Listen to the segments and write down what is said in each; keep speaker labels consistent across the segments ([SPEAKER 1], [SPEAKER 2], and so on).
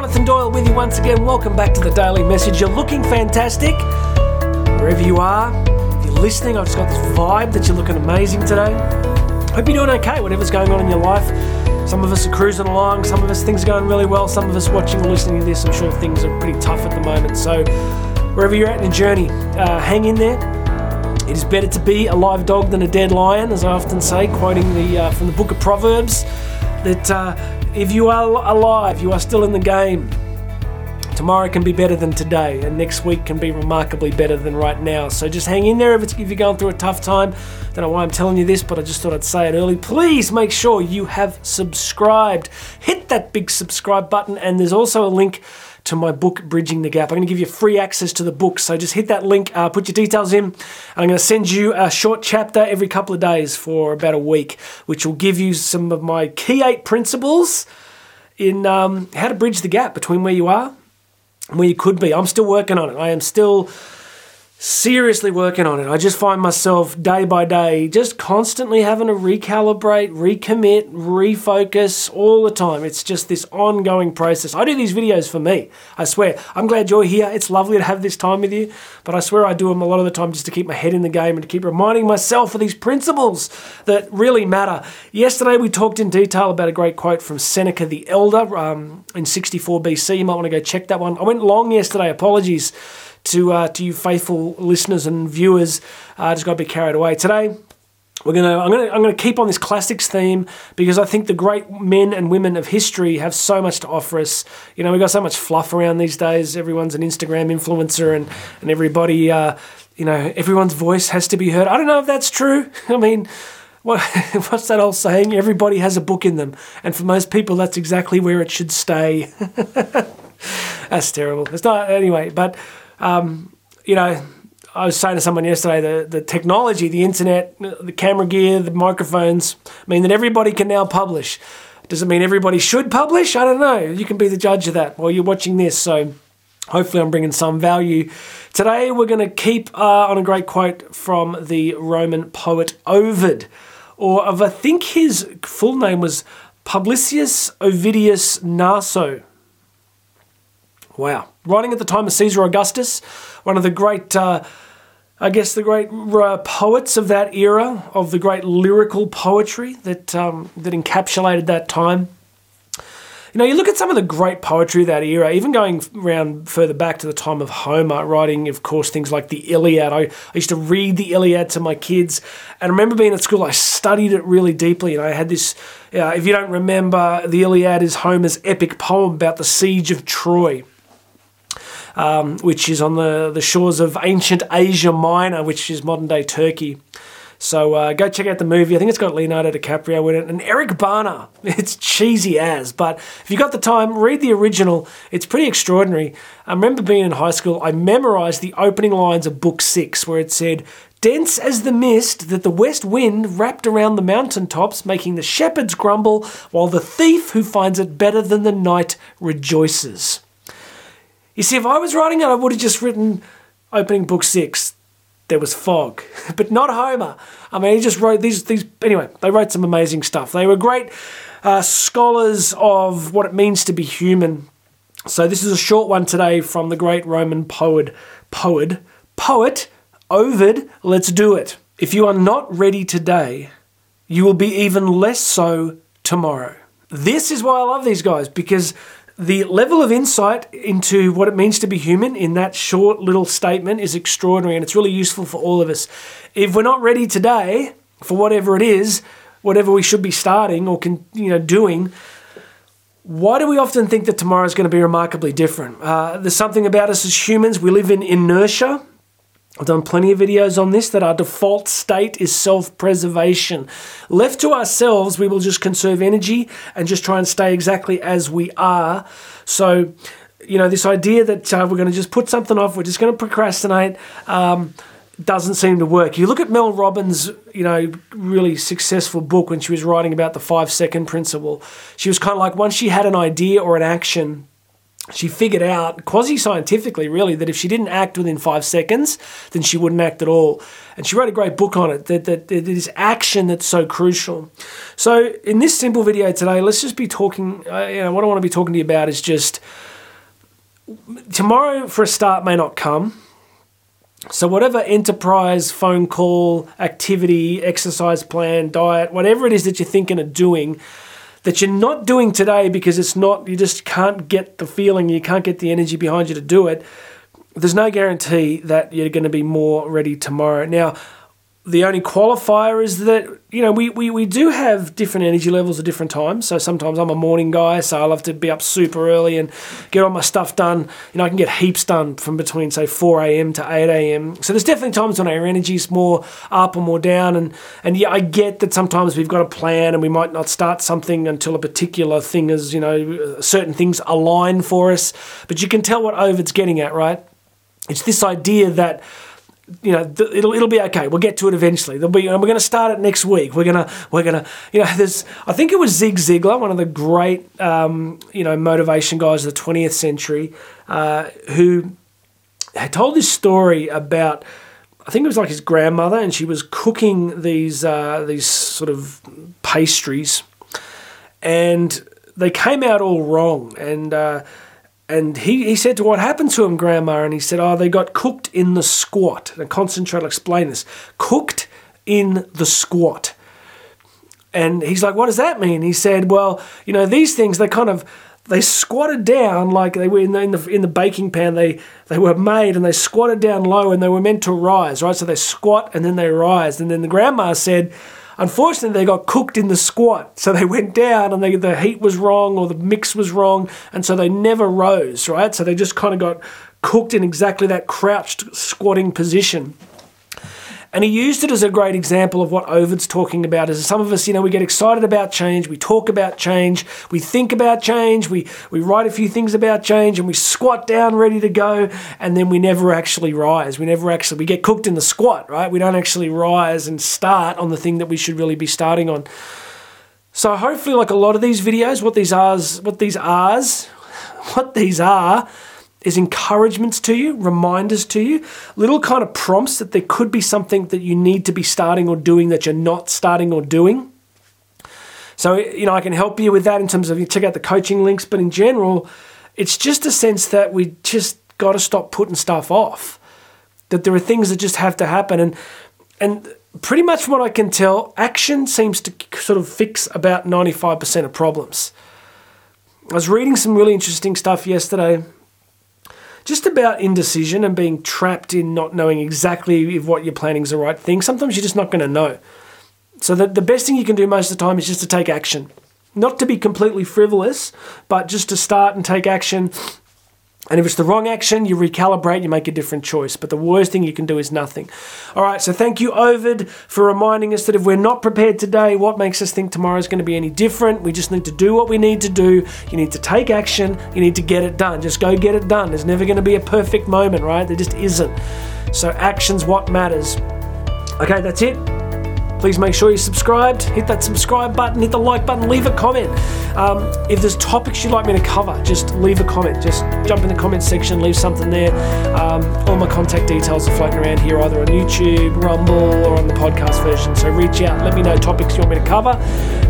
[SPEAKER 1] Jonathan Doyle with you once again. Welcome back to the Daily Message. You're looking fantastic wherever you are. If you're listening, I've just got this vibe that you're looking amazing today. Hope you're doing okay, whatever's going on in your life. Some of us are cruising along, some of us things are going really well, some of us watching or listening to this, I'm sure things are pretty tough at the moment. So, wherever you're at in the journey, uh, hang in there. It is better to be a live dog than a dead lion, as I often say, quoting the uh, from the book of Proverbs. That uh, if you are alive, you are still in the game. Tomorrow can be better than today, and next week can be remarkably better than right now. So just hang in there if, it's, if you're going through a tough time. Don't know why I'm telling you this, but I just thought I'd say it early. Please make sure you have subscribed. Hit that big subscribe button, and there's also a link to my book, Bridging the Gap. I'm going to give you free access to the book, so just hit that link, uh, put your details in, and I'm going to send you a short chapter every couple of days for about a week, which will give you some of my key eight principles in um, how to bridge the gap between where you are you could be. I'm still working on it. I am still seriously working on it. I just find myself day by day just constantly having to recalibrate, recommit, refocus all the time. It's just this ongoing process. I do these videos for me. I swear. I'm glad you're here. It's lovely to have this time with you, but I swear I do them a lot of the time just to keep my head in the game and to keep reminding myself of these principles that really matter. Yesterday we talked in detail about a great quote from Seneca the Elder um, in 64 BC. You might want to go check that one. I went long yesterday. Apologies to uh, to you faithful listeners and viewers. I uh, just got a bit carried away today. We're gonna, I'm gonna, I'm gonna keep on this classics theme because I think the great men and women of history have so much to offer us. You know, we got so much fluff around these days. Everyone's an Instagram influencer, and and everybody, uh, you know, everyone's voice has to be heard. I don't know if that's true. I mean, what, what's that old saying? Everybody has a book in them, and for most people, that's exactly where it should stay. that's terrible. It's not anyway, but um, you know, I was saying to someone yesterday the, the technology, the internet, the camera gear, the microphones mean that everybody can now publish. Does it mean everybody should publish? I don't know. You can be the judge of that while you're watching this. So hopefully, I'm bringing some value. Today, we're going to keep uh, on a great quote from the Roman poet Ovid, or of I think his full name was Publicius Ovidius Naso. Wow. Writing at the time of Caesar Augustus, one of the great, uh, I guess, the great uh, poets of that era, of the great lyrical poetry that, um, that encapsulated that time. You know, you look at some of the great poetry of that era, even going around further back to the time of Homer, writing, of course, things like the Iliad. I, I used to read the Iliad to my kids, and I remember being at school, I studied it really deeply, and I had this. Uh, if you don't remember, the Iliad is Homer's epic poem about the siege of Troy um, which is on the, the shores of ancient Asia Minor, which is modern day Turkey. So uh, go check out the movie. I think it's got Leonardo DiCaprio in it and Eric Bana. It's cheesy as, but if you've got the time, read the original. It's pretty extraordinary. I remember being in high school, I memorized the opening lines of Book Six, where it said, Dense as the mist that the west wind wrapped around the mountain tops, making the shepherds grumble, while the thief who finds it better than the night rejoices. You see, if I was writing it, I would have just written opening book six. There was fog, but not Homer. I mean, he just wrote these. These anyway. They wrote some amazing stuff. They were great uh, scholars of what it means to be human. So this is a short one today from the great Roman poet, poet, poet Ovid. Let's do it. If you are not ready today, you will be even less so tomorrow. This is why I love these guys because the level of insight into what it means to be human in that short little statement is extraordinary and it's really useful for all of us. If we're not ready today for whatever it is, whatever we should be starting or can, you know doing, why do we often think that tomorrow is going to be remarkably different? Uh, there's something about us as humans. We live in inertia. I've done plenty of videos on this that our default state is self preservation. Left to ourselves, we will just conserve energy and just try and stay exactly as we are. So, you know, this idea that uh, we're going to just put something off, we're just going to procrastinate, um, doesn't seem to work. You look at Mel Robbins, you know, really successful book when she was writing about the five second principle. She was kind of like, once she had an idea or an action, she figured out quasi scientifically, really, that if she didn't act within five seconds, then she wouldn't act at all. And she wrote a great book on it that, that, it is action that's so crucial. So, in this simple video today, let's just be talking, uh, you know, what I want to be talking to you about is just tomorrow, for a start, may not come. So, whatever enterprise, phone call, activity, exercise plan, diet, whatever it is that you're thinking of doing, that you're not doing today because it's not, you just can't get the feeling, you can't get the energy behind you to do it, there's no guarantee that you're going to be more ready tomorrow. Now, the only qualifier is that you know we, we, we do have different energy levels at different times. So sometimes i'm a morning guy so i love to be up super early and get all my stuff done. You know i can get heaps done from between say 4am to 8am so there's definitely times when our energy is more up or more down. And and yeah i get that sometimes we've got a plan and we might not start something until a particular thing is you know certain things align for us. But you can tell what ovid's getting at right? It's this idea that you know it'll it'll be okay. We'll get to it eventually. There'll be and we're going to start it next week. We're gonna we're gonna you know there's I think it was Zig Ziglar, one of the great um, you know motivation guys of the 20th century, uh, who had told this story about. I think it was like his grandmother, and she was cooking these uh, these sort of pastries, and they came out all wrong. And uh, and he, he said to what happened to him, Grandma, and he said, oh, they got cooked in the squat. And concentrate, I'll explain this. Cooked in the squat. And he's like, what does that mean? He said, well, you know, these things, they kind of, they squatted down like they were in the, in the, in the baking pan. They they were made and they squatted down low and they were meant to rise, right? So they squat and then they rise. And then the grandma said, Unfortunately, they got cooked in the squat, so they went down and they, the heat was wrong or the mix was wrong, and so they never rose, right? So they just kind of got cooked in exactly that crouched squatting position. And he used it as a great example of what Ovid's talking about. Is some of us, you know, we get excited about change, we talk about change, we think about change, we, we write a few things about change, and we squat down ready to go, and then we never actually rise. We never actually, we get cooked in the squat, right? We don't actually rise and start on the thing that we should really be starting on. So hopefully, like a lot of these videos, what these are, what these are, what these are, is encouragements to you, reminders to you, little kind of prompts that there could be something that you need to be starting or doing that you're not starting or doing. So, you know, I can help you with that in terms of you check out the coaching links, but in general, it's just a sense that we just got to stop putting stuff off. That there are things that just have to happen and and pretty much what I can tell, action seems to sort of fix about 95% of problems. I was reading some really interesting stuff yesterday just about indecision and being trapped in not knowing exactly if what you're planning is the right thing. Sometimes you're just not going to know. So the, the best thing you can do most of the time is just to take action. Not to be completely frivolous, but just to start and take action and if it's the wrong action, you recalibrate, you make a different choice. But the worst thing you can do is nothing. All right, so thank you, Ovid, for reminding us that if we're not prepared today, what makes us think tomorrow is going to be any different? We just need to do what we need to do. You need to take action, you need to get it done. Just go get it done. There's never going to be a perfect moment, right? There just isn't. So, action's what matters. Okay, that's it. Please make sure you're subscribed. Hit that subscribe button, hit the like button, leave a comment. Um, if there's topics you'd like me to cover, just leave a comment. Just jump in the comment section, leave something there. Um, all my contact details are floating around here, either on YouTube, Rumble, or on the podcast version. So reach out, let me know topics you want me to cover.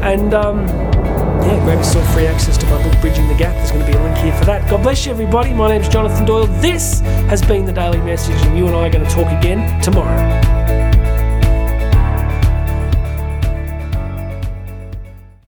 [SPEAKER 1] And um, yeah, grab yourself free access to my book, Bridging the Gap. There's going to be a link here for that. God bless you, everybody. My name's Jonathan Doyle. This has been the Daily Message, and you and I are going to talk again tomorrow.